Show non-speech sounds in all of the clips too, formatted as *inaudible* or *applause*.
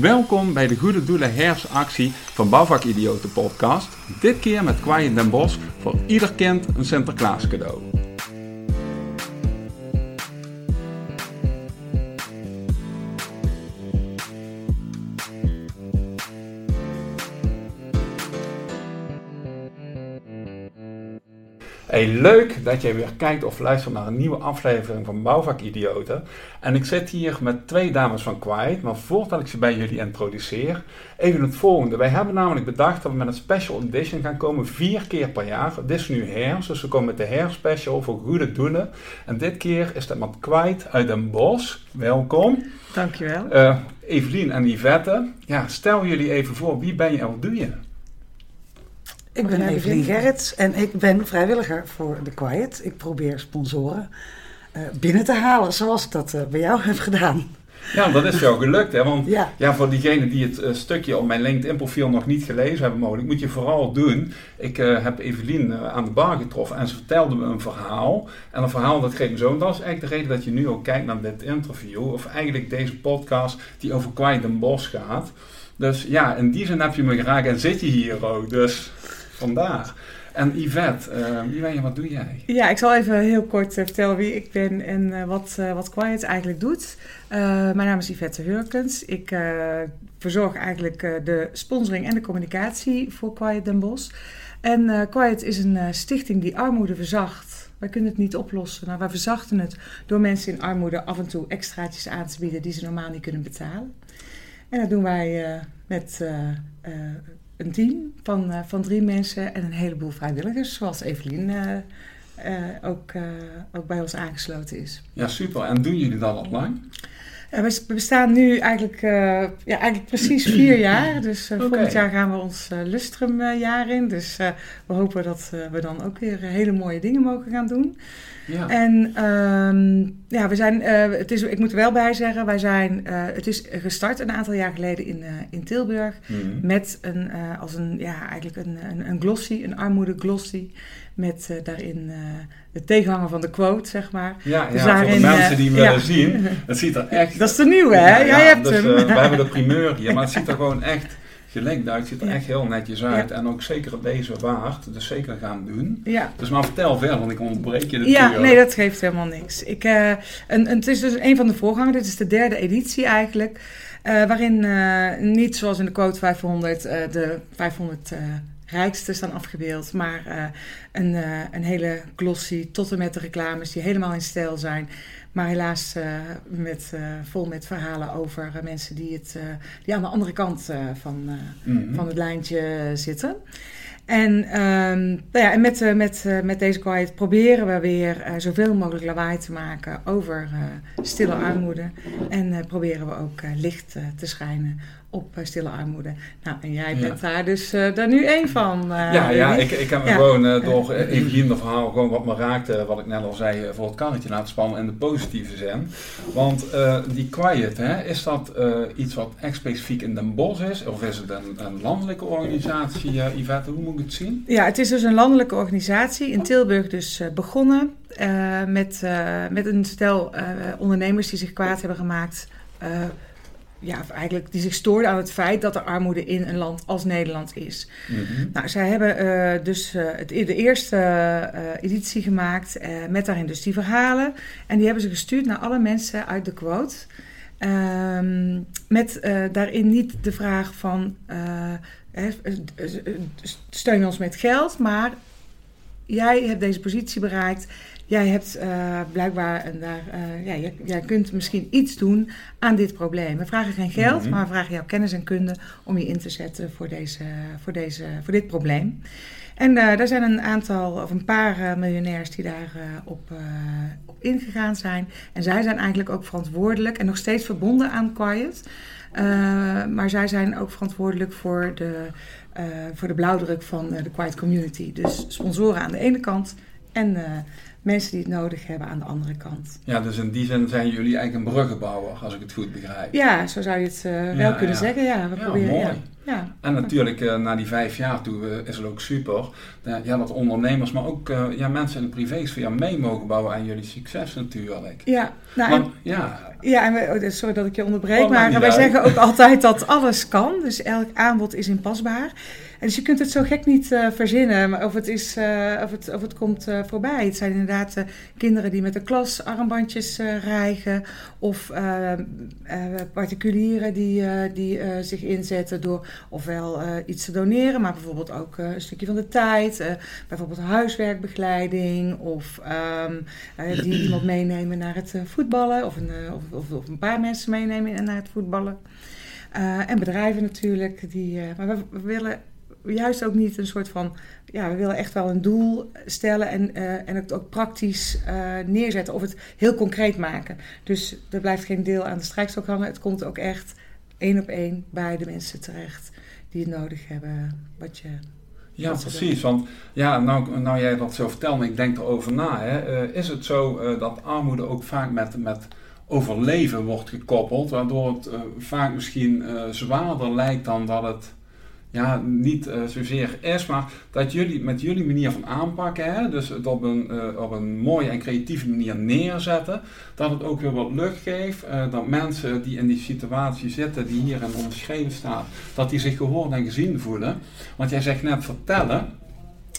Welkom bij de Goede Doelen herfstactie van Bouwvakidioten podcast. Dit keer met Quiet Den Bos voor ieder kind een Sinterklaas cadeau. Hey, leuk dat jij weer kijkt of luistert naar een nieuwe aflevering van Bouwvakidioten. En ik zit hier met twee dames van Quiet, maar voordat ik ze bij jullie introduceer, even het volgende. Wij hebben namelijk bedacht dat we met een special edition gaan komen vier keer per jaar. Dit is nu herfst, dus we komen met de herfstspecial voor goede doelen. En dit keer is dat met Quiet uit Den Bosch. Welkom. Dankjewel. Uh, Evelien en Yvette, ja, stel jullie even voor, wie ben je en wat doe je? Ik ben Evelien Gerrits en ik ben vrijwilliger voor The Quiet. Ik probeer sponsoren uh, binnen te halen, zoals ik dat uh, bij jou heb gedaan. Ja, dat is jou gelukt, hè? Want ja, ja voor diegenen die het uh, stukje op mijn LinkedIn-profiel nog niet gelezen hebben, mogelijk, moet je vooral doen. Ik heb Evelien aan de bar getroffen en ze vertelde me een verhaal. En een verhaal dat greep me zo. En dat is eigenlijk de reden dat je nu ook kijkt naar dit interview, of eigenlijk deze podcast die over Quiet en Bos gaat. Dus ja, in die zin heb je me geraakt en zit je hier ook. Dus vandaag. En Yvette, wie ben je, wat doe jij? Ja, ik zal even heel kort uh, vertellen wie ik ben en uh, wat, wat Quiet eigenlijk doet. mijn naam is Yvette Hurkens. Ik verzorg eigenlijk de sponsoring en de communicatie voor Quiet Den Bosch. En Quiet is een stichting die armoede verzacht. Wij kunnen het niet oplossen, maar wij verzachten het door mensen in armoede af en toe extraatjes aan te bieden die ze normaal niet kunnen betalen. En dat doen wij met een team van, uh, van drie mensen en een heleboel vrijwilligers, zoals Evelien uh, uh, ook, ook bij ons aangesloten is. Ja, super. En doen jullie dat al lang? we bestaan nu eigenlijk, ja, eigenlijk precies vier jaar. Dus okay. volgend jaar gaan we ons Lustrumjaar in. Dus we hopen dat we dan ook weer hele mooie dingen mogen gaan doen. Ja. En um, ja, we zijn, uh, het is, ik moet er wel bij zeggen, wij zijn, uh, het is gestart een aantal jaar geleden in, uh, in Tilburg. Mm. Met een, als een, ja, eigenlijk een, een, een glossy, een armoede glossy. Met daarin het tegenhangen van de quote, zeg maar. Ja, dus ja daarin, voor de mensen die willen ja. zien. Het ziet er echt... *laughs* Dat is de nieuwe, hè? Jij hebt dus, hem. we hebben de primeur hier, maar het ziet er gewoon echt gelijk ziet er echt heel netjes uit. En ook zeker deze waard. Dus zeker gaan doen. Ja. Dus maar vertel verder, want ik ontbreek je natuurlijk. Ja, nee, dat geeft helemaal niks. Ik, uh, en, en, het is dus een van de voorgangers. Dit is de derde editie eigenlijk. Uh, waarin uh, niet zoals in de quote 500 de 500 rijkste staan afgebeeld. Maar uh, een, uh, een hele glossy tot en met de reclames die helemaal in stijl zijn. Maar helaas uh, met, vol met verhalen over mensen die, het, die aan de andere kant van, mm -hmm. van het lijntje zitten. En, um, nou ja, en met, met, met deze quiet proberen we weer zoveel mogelijk lawaai te maken over stille armoede. En proberen we ook licht te schijnen op stille armoede. Nou, en jij bent daar dus uh, daar nu één van. Uh, ja, ja ik, ik heb me ja. gewoon uh, door de verhaal gewoon wat me raakte, wat ik net al zei, voor het karretje laten spannen in de positieve zin. Want die Quiet, hè, is dat iets wat echt specifiek in Den Bosch is? Of is het een, een landelijke organisatie, Yvette? Hoe moet ik het zien? Ja, het is dus een landelijke organisatie, in Tilburg dus begonnen. met, met een stel ondernemers die zich kwaad hebben gemaakt ja, eigenlijk die zich stoorden aan het feit dat er armoede in een land als Nederland is. Mm-hmm. Nou, zij hebben uh, dus uh, het, de eerste uh, editie gemaakt met daarin dus die verhalen. En die hebben ze gestuurd naar alle mensen uit de quote. Um, met daarin niet de vraag van steun ons met geld, maar jij hebt deze positie bereikt jij hebt uh, blijkbaar en daar, uh, ja, jij, kunt misschien iets doen aan dit probleem. We vragen geen geld, mm-hmm. maar we vragen jouw kennis en kunde om je in te zetten voor, deze, voor, deze, voor dit probleem. En uh, daar zijn een aantal, of een paar miljonairs die daar op, op ingegaan zijn. En zij zijn eigenlijk ook verantwoordelijk en nog steeds verbonden aan Quiet. maar zij zijn ook verantwoordelijk voor de, voor de blauwdruk van de Quiet Community. Dus sponsoren aan de ene kant en mensen die het nodig hebben aan de andere kant. Ja, dus in die zin zijn jullie eigenlijk een bruggenbouwer, als ik het goed begrijp. Ja, zo zou je het uh, wel kunnen zeggen. Ja, we proberen, mooi. Ja. En natuurlijk uh, na die vijf jaar toe is het ook super ja, dat ondernemers, maar ook ja, mensen in de privésfeer mee mogen bouwen aan jullie succes natuurlijk. Ja, nou, ja. ja, en we, oh, sorry dat ik je onderbreek, oh, maar wij zeggen ook altijd dat alles kan. Dus elk aanbod is inpasbaar. En dus je kunt het zo gek niet uh, verzinnen, of het, is, uh, of het, of het komt uh, voorbij. Het zijn inderdaad kinderen die met de klas armbandjes rijgen, of particulieren die, die zich inzetten door ofwel iets te doneren, maar bijvoorbeeld ook een stukje van de tijd, bijvoorbeeld huiswerkbegeleiding, of um, die *clears throat* iemand meenemen naar het voetballen, of een, of, of, of, een paar mensen meenemen naar het voetballen. en bedrijven natuurlijk, die, maar we, we willen juist ook niet een soort van. Ja, we willen echt wel een doel stellen en, uh, en het ook praktisch uh, neerzetten of het heel concreet maken. Dus er blijft geen deel aan de strijkstok hangen. Het komt ook echt één op één bij de mensen terecht die het nodig hebben. Wat je. Ja, precies. Want ja, nou, nou jij dat zo vertelt, ik denk erover na. Hè, uh, is het zo dat armoede ook vaak met, met overleven wordt gekoppeld, waardoor het vaak misschien zwaarder lijkt dan dat het ja, niet uh, zozeer is, maar dat jullie met jullie manier van aanpakken, hè, dus het op een, uh, op een mooie en creatieve manier neerzetten, dat het ook weer wat lucht geeft, uh, dat mensen die in die situatie zitten, die hierin omschreven staat, dat die zich gehoord en gezien voelen. Want jij zegt net vertellen,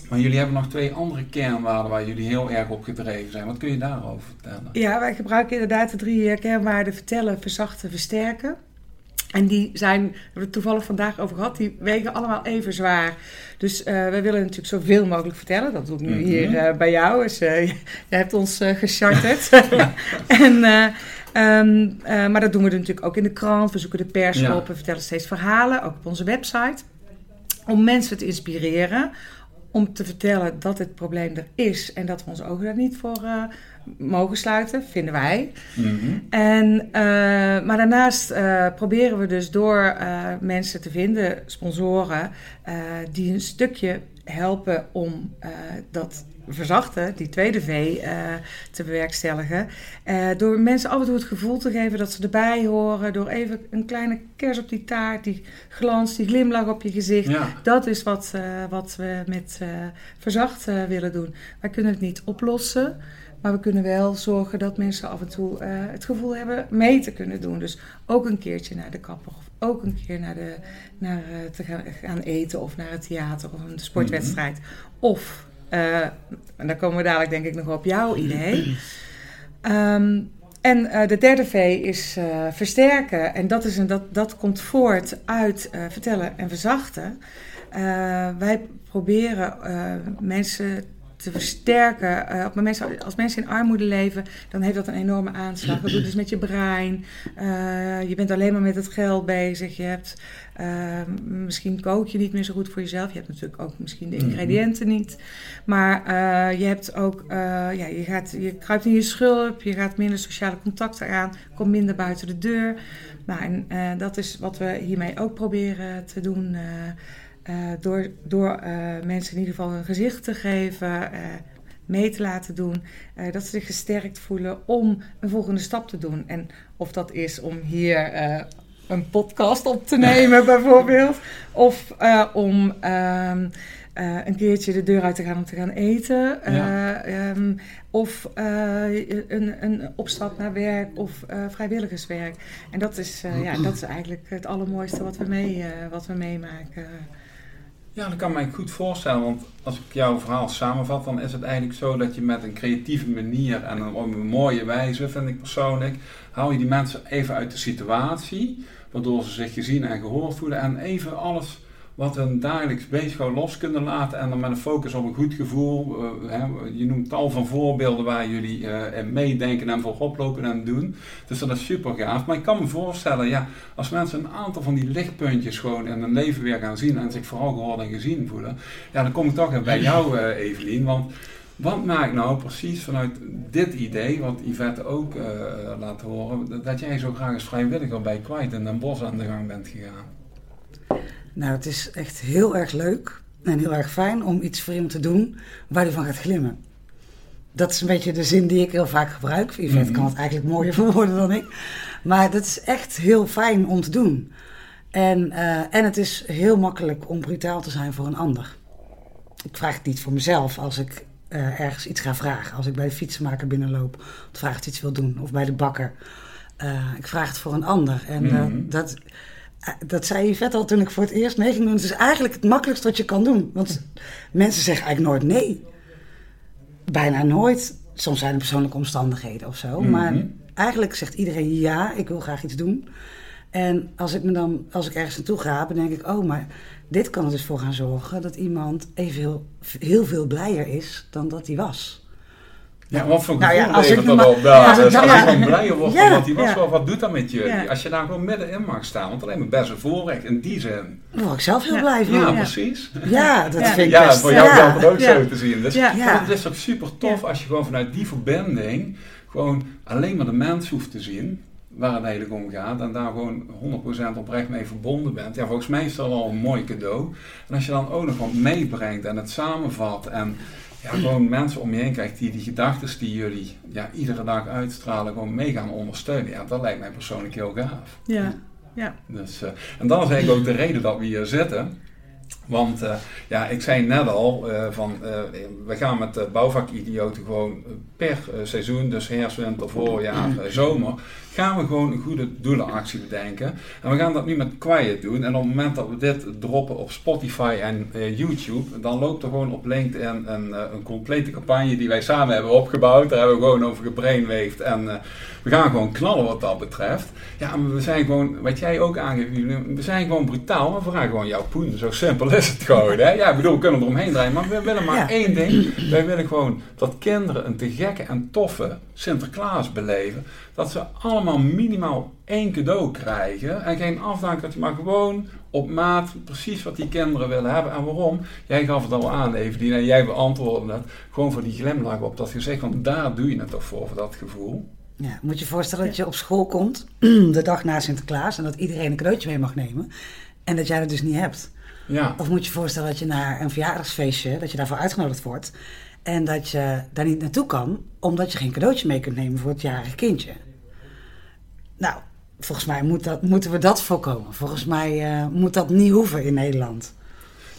maar jullie hebben nog twee andere kernwaarden waar jullie heel erg op gedreven zijn. Wat kun je daarover vertellen? Ja, wij gebruiken inderdaad de drie kernwaarden vertellen, verzachten, versterken. En die zijn, we hebben het toevallig vandaag over gehad, die wegen allemaal even zwaar. Dus uh, we willen natuurlijk zoveel mogelijk vertellen. Dat doe ik nu mhm. hier uh, bij jou. Dus uh, *laughs* je hebt ons gecharterd. *laughs* en, um, maar dat doen we natuurlijk ook in de krant. We zoeken de pers ja. op. We vertellen steeds verhalen, ook op onze website. Om mensen te inspireren om te vertellen dat het probleem er is en dat we onze ogen daar niet voor uh, mogen sluiten, vinden wij. Mm -hmm. en, uh, maar daarnaast uh, proberen we dus door mensen te vinden, sponsoren, die een stukje helpen om dat verzachten, die tweede V, te bewerkstelligen. Door mensen af en toe het gevoel te geven dat ze erbij horen. Door even een kleine kers op die taart, die glans, die glimlach op je gezicht. Dat is wat, wat we met verzacht willen doen. Wij kunnen het niet oplossen. Maar we kunnen wel zorgen dat mensen af en toe het gevoel hebben mee te kunnen doen. Dus ook een keertje naar de kapper of ook een keer naar, de, naar te gaan, gaan, eten of naar het theater of een sportwedstrijd. Mhm. Of uh, en daar komen we dadelijk denk ik nog op jouw idee. Um, en uh, de derde V is versterken. En dat, is een, dat, dat komt voort uit vertellen en verzachten. wij proberen mensen te versterken. Uh, op mensen, als mensen in armoede leven, dan heeft dat een enorme aanslag. Dat doet dus met je brein. Uh, je bent alleen maar met het geld bezig. Je hebt, uh, misschien kook je niet meer zo goed voor jezelf. Je hebt natuurlijk ook misschien de mhm. ingrediënten niet. Maar je hebt ook, ja, je, gaat, je kruipt in je schulp. Je gaat minder sociale contacten aan. Komt minder buiten de deur. Nou, en dat is wat we hiermee ook proberen te doen. Uh, door door uh, mensen in ieder geval een gezicht te geven, uh, mee te laten doen, dat ze zich gesterkt voelen om een volgende stap te doen. En of dat is om hier een podcast op te nemen, *laughs* bijvoorbeeld, of om ehm, een keertje de deur uit te gaan om te gaan eten, ja. um, of een, een opstap naar werk of vrijwilligerswerk. En dat is, ja, dat is eigenlijk het allermooiste wat we, mee, wat we meemaken. Ja, dat kan me goed voorstellen, want als ik jouw verhaal samenvat, dan is het eigenlijk zo dat je met een creatieve manier en op een mooie wijze, vind ik persoonlijk, haal je die mensen even uit de situatie, waardoor ze zich gezien en gehoord voelen en even alles wat hun dagelijks bezig los kunnen laten en dan met een focus op een goed gevoel. Uh, hè, je noemt tal van voorbeelden waar jullie uh, meedenken en voorop lopen en doen. Dus dat is super gaaf. Maar ik kan me voorstellen, ja, als mensen een aantal van die lichtpuntjes gewoon in hun leven weer gaan zien en zich vooral gehoord en gezien voelen, ja, dan kom ik toch bij jou, uh, *laughs* Evelien. Want wat maakt nou precies vanuit dit idee, wat Yvette ook laat horen, dat jij zo graag als vrijwilliger bij Kwijt in Den Bosch aan de gang bent gegaan? Nou, het is echt heel erg leuk en heel erg fijn om iets voor iemand te doen waar hij van gaat glimmen. Dat is een beetje de zin die ik heel vaak gebruik. Yvette mm kan het eigenlijk mooier *laughs* verwoorden dan ik. Maar dat is echt heel fijn om te doen. En, uh, en het is heel makkelijk om brutaal te zijn voor een ander. Ik vraag het niet voor mezelf als ik uh, ergens iets ga vragen. Als ik bij de fietsenmaker binnenloop, of vraag iets wil doen, of bij de bakker. Uh, ik vraag het voor een ander. En mm -hmm. dat, dat zei vet al toen ik voor het eerst mee ging doen. Het is eigenlijk het makkelijkste wat je kan doen. Want mensen zeggen eigenlijk nooit nee. Bijna nooit. Soms zijn er persoonlijke omstandigheden of zo. Mm -hmm. Maar eigenlijk zegt iedereen ja, ik wil graag iets doen. En als ik, me dan, als ik ergens naartoe ga, dan denk ik, oh, maar dit kan er dus voor gaan zorgen dat iemand even heel, heel veel blijer is dan dat hij was. Ja, wat voor gevoel nou ja, als ik dat op? Ja, als, gewoon blijer wordt ja, dan wat hij was, ja. wat doet dat met je? Ja. Als je daar gewoon middenin mag staan, want alleen maar best een voorrecht in die zin. Daar word ik zelf heel blij van. Ja, precies. Ja, dat vind ik Ja, best, voor jou het ook zo te zien. Dus het is ook super tof als je gewoon vanuit die verbinding gewoon alleen maar de mens hoeft te zien waar het eigenlijk om gaat en daar gewoon 100% oprecht mee verbonden bent. Ja, volgens mij is dat al een mooi cadeau. En als je dan ook nog wat meebrengt en het samenvat en ja, gewoon mensen om je heen krijgt die die gedachten die jullie ja, iedere dag uitstralen gewoon mee gaan ondersteunen. Ja, dat lijkt mij persoonlijk heel gaaf. Ja, ja. Dus, uh, en dat is eigenlijk ook de reden dat we hier zitten. Want uh, ja, ik zei net al, uh, van, uh, we gaan met de bouwvakidioten gewoon per seizoen, dus herfst, winter, voorjaar, zomer, gaan we gewoon een goede doelenactie bedenken. En we gaan dat nu met Quiet doen. En op het moment dat we dit droppen op Spotify en YouTube, dan loopt er gewoon op LinkedIn een, een complete campagne die wij samen hebben opgebouwd. Daar hebben we gewoon over gebrainwaved en we gaan gewoon knallen wat dat betreft. Ja, maar we zijn gewoon, wat jij ook aangeeft, we zijn gewoon brutaal, we vragen gewoon jouw poen. Zo simpel is het gewoon. Hè? Ja, ik bedoel, we kunnen eromheen draaien, maar we willen maar ja. één ding. Wij willen gewoon dat kinderen een te gekke en toffe Sinterklaas beleven. Dat ze allemaal minimaal één cadeau krijgen. En geen afdankertje, maar gewoon op maat precies wat die kinderen willen hebben. En waarom? Jij gaf het al aan, Evelien, en jij beantwoordde dat. Gewoon voor die glimlach op dat gezicht, want daar doe je het toch voor, voor dat gevoel. Ja, moet je je voorstellen dat je op school komt, *clears throat* de dag na Sinterklaas, en dat iedereen een cadeautje mee mag nemen. En dat jij dat dus niet hebt. Ja. Of moet je je voorstellen dat je naar een verjaardagsfeestje, dat je daarvoor uitgenodigd wordt. En dat je daar niet naartoe kan, omdat je geen cadeautje mee kunt nemen voor het jarige kindje. Nou, volgens mij moet dat, moeten we dat voorkomen. Volgens mij uh, moet dat niet hoeven in Nederland.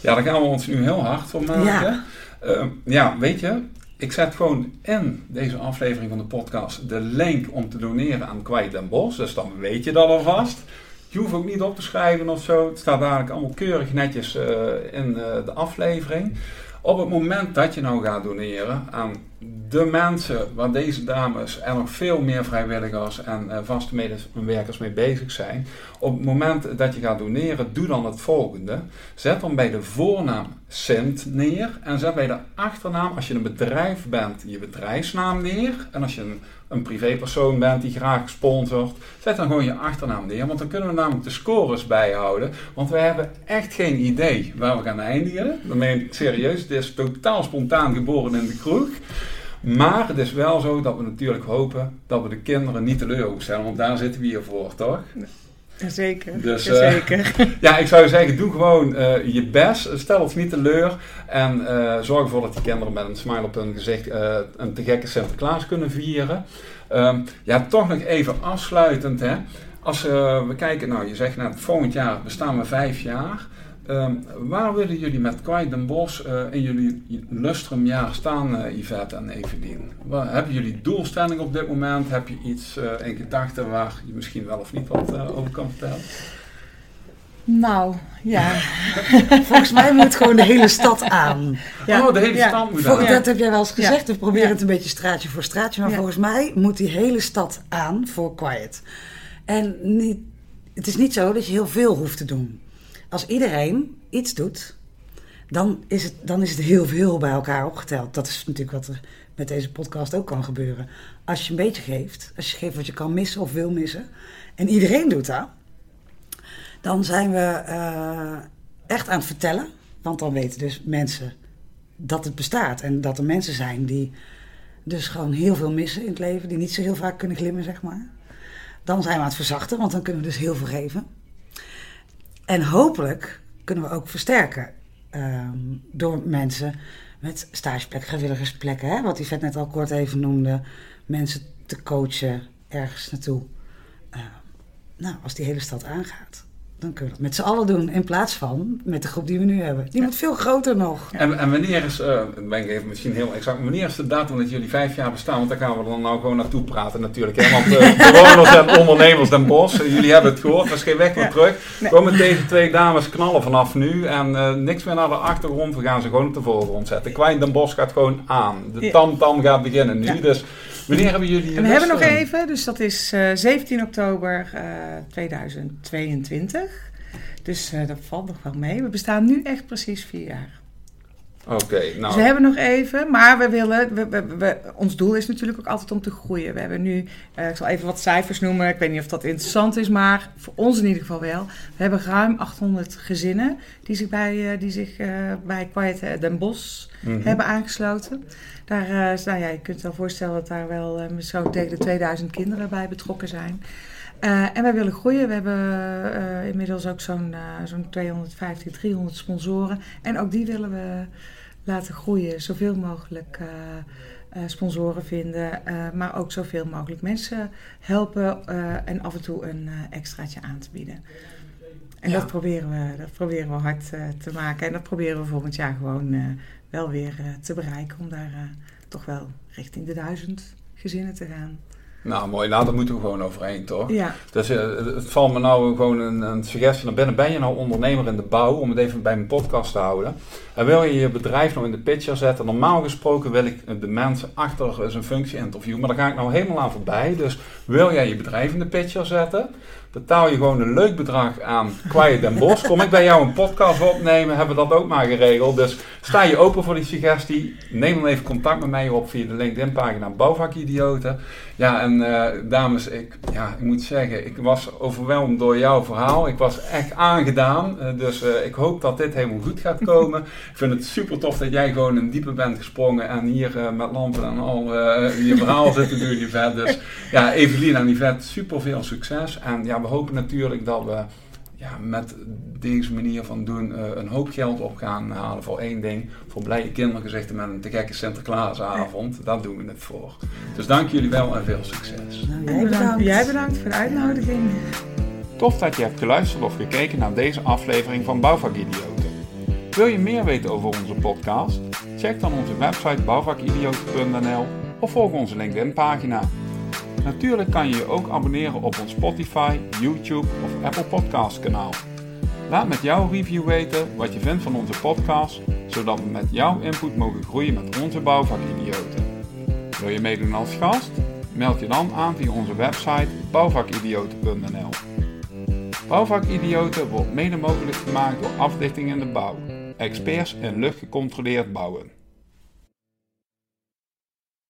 Ja, daar gaan we ons nu heel hard voor maken. Ja, uh, ja weet je, ik zet gewoon in deze aflevering van de podcast de link om te doneren aan Kwijt Den Bos. Dus dan weet je dat alvast. Je hoeft ook niet op te schrijven of zo. Het staat eigenlijk allemaal keurig netjes uh, in uh, de aflevering. Op het moment dat je nou gaat doneren aan de mensen waar deze dames en nog veel meer vrijwilligers en uh, vaste medewerkers mee bezig zijn. Op het moment dat je gaat doneren, doe dan het volgende. Zet dan bij de voornaam Sint neer en zet bij de achternaam, als je een bedrijf bent, je bedrijfsnaam neer. En als je een, een privépersoon bent die graag sponsort, zet dan gewoon je achternaam neer. Want dan kunnen we namelijk de scores bijhouden. Want wij hebben echt geen idee waar we gaan eindigen. Dan ben ik serieus, het is totaal spontaan geboren in de kroeg. Maar het is wel zo dat we natuurlijk hopen dat we de kinderen niet teleurstellen, want daar zitten we hier voor, toch? Zeker. Dus, Jazeker. Uh, *laughs* ja, ik zou zeggen, doe gewoon uh, je best. Stel ons niet teleur. En uh, zorg ervoor dat die kinderen met een smile op hun gezicht een te gekke Sinterklaas kunnen vieren. Um, ja, toch nog even afsluitend. Hè. Als we kijken, nou je zegt net, volgend jaar bestaan we vijf jaar. Um, waar willen jullie met Kwijt Den Bos uh, in jullie lustrumjaar staan, uh, Yvette en Evelien? Waar, hebben jullie doelstelling op dit moment? Heb je iets uh, in gedachten waar je misschien wel of niet wat over kan vertellen? Nou, ja. *laughs* Volgens mij moet gewoon de hele stad aan. Ja. Oh, de hele ja. stad moet aan. Dat heb jij wel eens gezegd. We proberen het een beetje straatje voor straatje. Maar volgens mij moet die hele stad aan voor Quiet. En niet, het is niet zo dat je heel veel hoeft te doen als iedereen iets doet, dan is, het, dan is het heel veel bij elkaar opgeteld. Dat is natuurlijk wat er met deze podcast ook kan gebeuren. Als je een beetje geeft, als je geeft wat je kan missen of wil missen, en iedereen doet dat, dan zijn we uh, echt aan het vertellen. Want dan weten dus mensen dat het bestaat en dat er mensen zijn die dus gewoon heel veel missen in het leven, die niet zo heel vaak kunnen glimmen, zeg maar. Dan zijn we aan het verzachten, want dan kunnen we dus heel veel geven. En hopelijk kunnen we ook versterken um, door mensen met stageplekken, vrijwilligersplekken. Hè? Wat vet net al kort even noemde. Mensen te coachen ergens naartoe. Uh, nou, als die hele stad aangaat. Dan kunnen we het met z'n allen doen. In plaats van met de groep die we nu hebben. Die moet veel groter nog. En, en wanneer is, uh, ben ik even misschien heel exact, wanneer is de datum dat jullie vijf jaar bestaan? Want daar gaan we dan nou gewoon naartoe praten natuurlijk. Hè? Want uh, *laughs* bewoners en ondernemers Den Bosch, jullie hebben het gehoord, er is geen weg meer terug. Nee. Komen deze twee dames knallen vanaf nu en uh, niks meer naar de achtergrond. We gaan ze gewoon op de voorgrond zetten. Kwijn Den Bosch gaat gewoon aan. De tam-tam ja. gaat beginnen nu. Ja. Dus Wanneer hebben jullie En we hebben nog even, dus dat is uh, 17 oktober uh, 2022. Dus uh, dat valt nog wel mee. We bestaan nu echt precies vier jaar. Oké, nou. Dus we hebben nog even, maar we willen, we, we, we, ons doel is natuurlijk ook altijd om te groeien. We hebben nu, uh, ik zal even wat cijfers noemen, ik weet niet of dat interessant is, maar voor ons in ieder geval wel. We hebben ruim 800 gezinnen die zich bij, uh, die zich, uh, bij Quiet Den Bosch mm -hmm. hebben aangesloten. Daar, nou ja, je kunt je wel voorstellen dat daar wel zo tegen de 2000 kinderen bij betrokken zijn. Uh, en wij willen groeien. We hebben uh, inmiddels ook zo'n uh, zo'n 250, 300 sponsoren. En ook die willen we laten groeien. Zoveel mogelijk sponsoren vinden. maar ook zoveel mogelijk mensen helpen. en af en toe een extraatje aan te bieden. En ja. dat, proberen we, dat proberen we hard te maken. En dat proberen we volgend jaar gewoon wel weer te bereiken. Om daar toch wel richting de duizend gezinnen te gaan. Nou, mooi. Nou, daar moeten we gewoon overheen, toch? Ja. Dus uh, het valt me nou gewoon een, een suggestie naar binnen. Ben je nou ondernemer in de bouw, om het even bij mijn podcast te houden. En wil je je bedrijf nou in de picture zetten. Normaal gesproken wil ik de mensen achter zijn functie interviewen. Maar daar ga ik nou helemaal aan voorbij. Dus wil jij je bedrijf in de picture zetten betaal je gewoon een leuk bedrag aan Quiet Den Bos. Kom ik bij jou een podcast opnemen, hebben we dat ook maar geregeld. Dus sta je open voor die suggestie, neem dan even contact met mij op via de LinkedIn pagina Bouwvakidioten. Ja, en uh, dames, ik, ja, ik moet zeggen, ik was overweldigd door jouw verhaal. Ik was echt aangedaan. Uh, dus uh, ik hoop dat dit helemaal goed gaat komen. ik vind het super tof dat jij gewoon in diepe bent gesprongen en hier met lampen en al je verhaal zit te doen, Yvette. Dus ja, Evelien en Yvette, super veel succes. En ja, we hopen natuurlijk dat we ja, met deze manier van doen uh, een hoop geld op gaan halen voor één ding. Voor blije kindergezichten met een te gekke Sinterklaasavond. Ja. Daar doen we het voor. Dus dank jullie wel en veel succes. Nou, jij, bedankt. jij bedankt voor de uitnodiging. Tof dat je hebt geluisterd of gekeken naar deze aflevering van Bouwvakidioten. Wil je meer weten over onze podcast? Check dan onze website bouwvakidioten.nl of volg onze LinkedIn pagina. Natuurlijk kan je je ook abonneren op ons Spotify, YouTube of Apple Podcast kanaal. Laat met jouw review weten wat je vindt van onze podcast, zodat we met jouw input mogen groeien met onze bouwvakidioten. Wil je meedoen als gast? Meld je dan aan via onze website bouwvakidioten.nl. Bouwvakidioten wordt mede mogelijk gemaakt door Afdichting in de Bouw, experts in luchtgecontroleerd bouwen.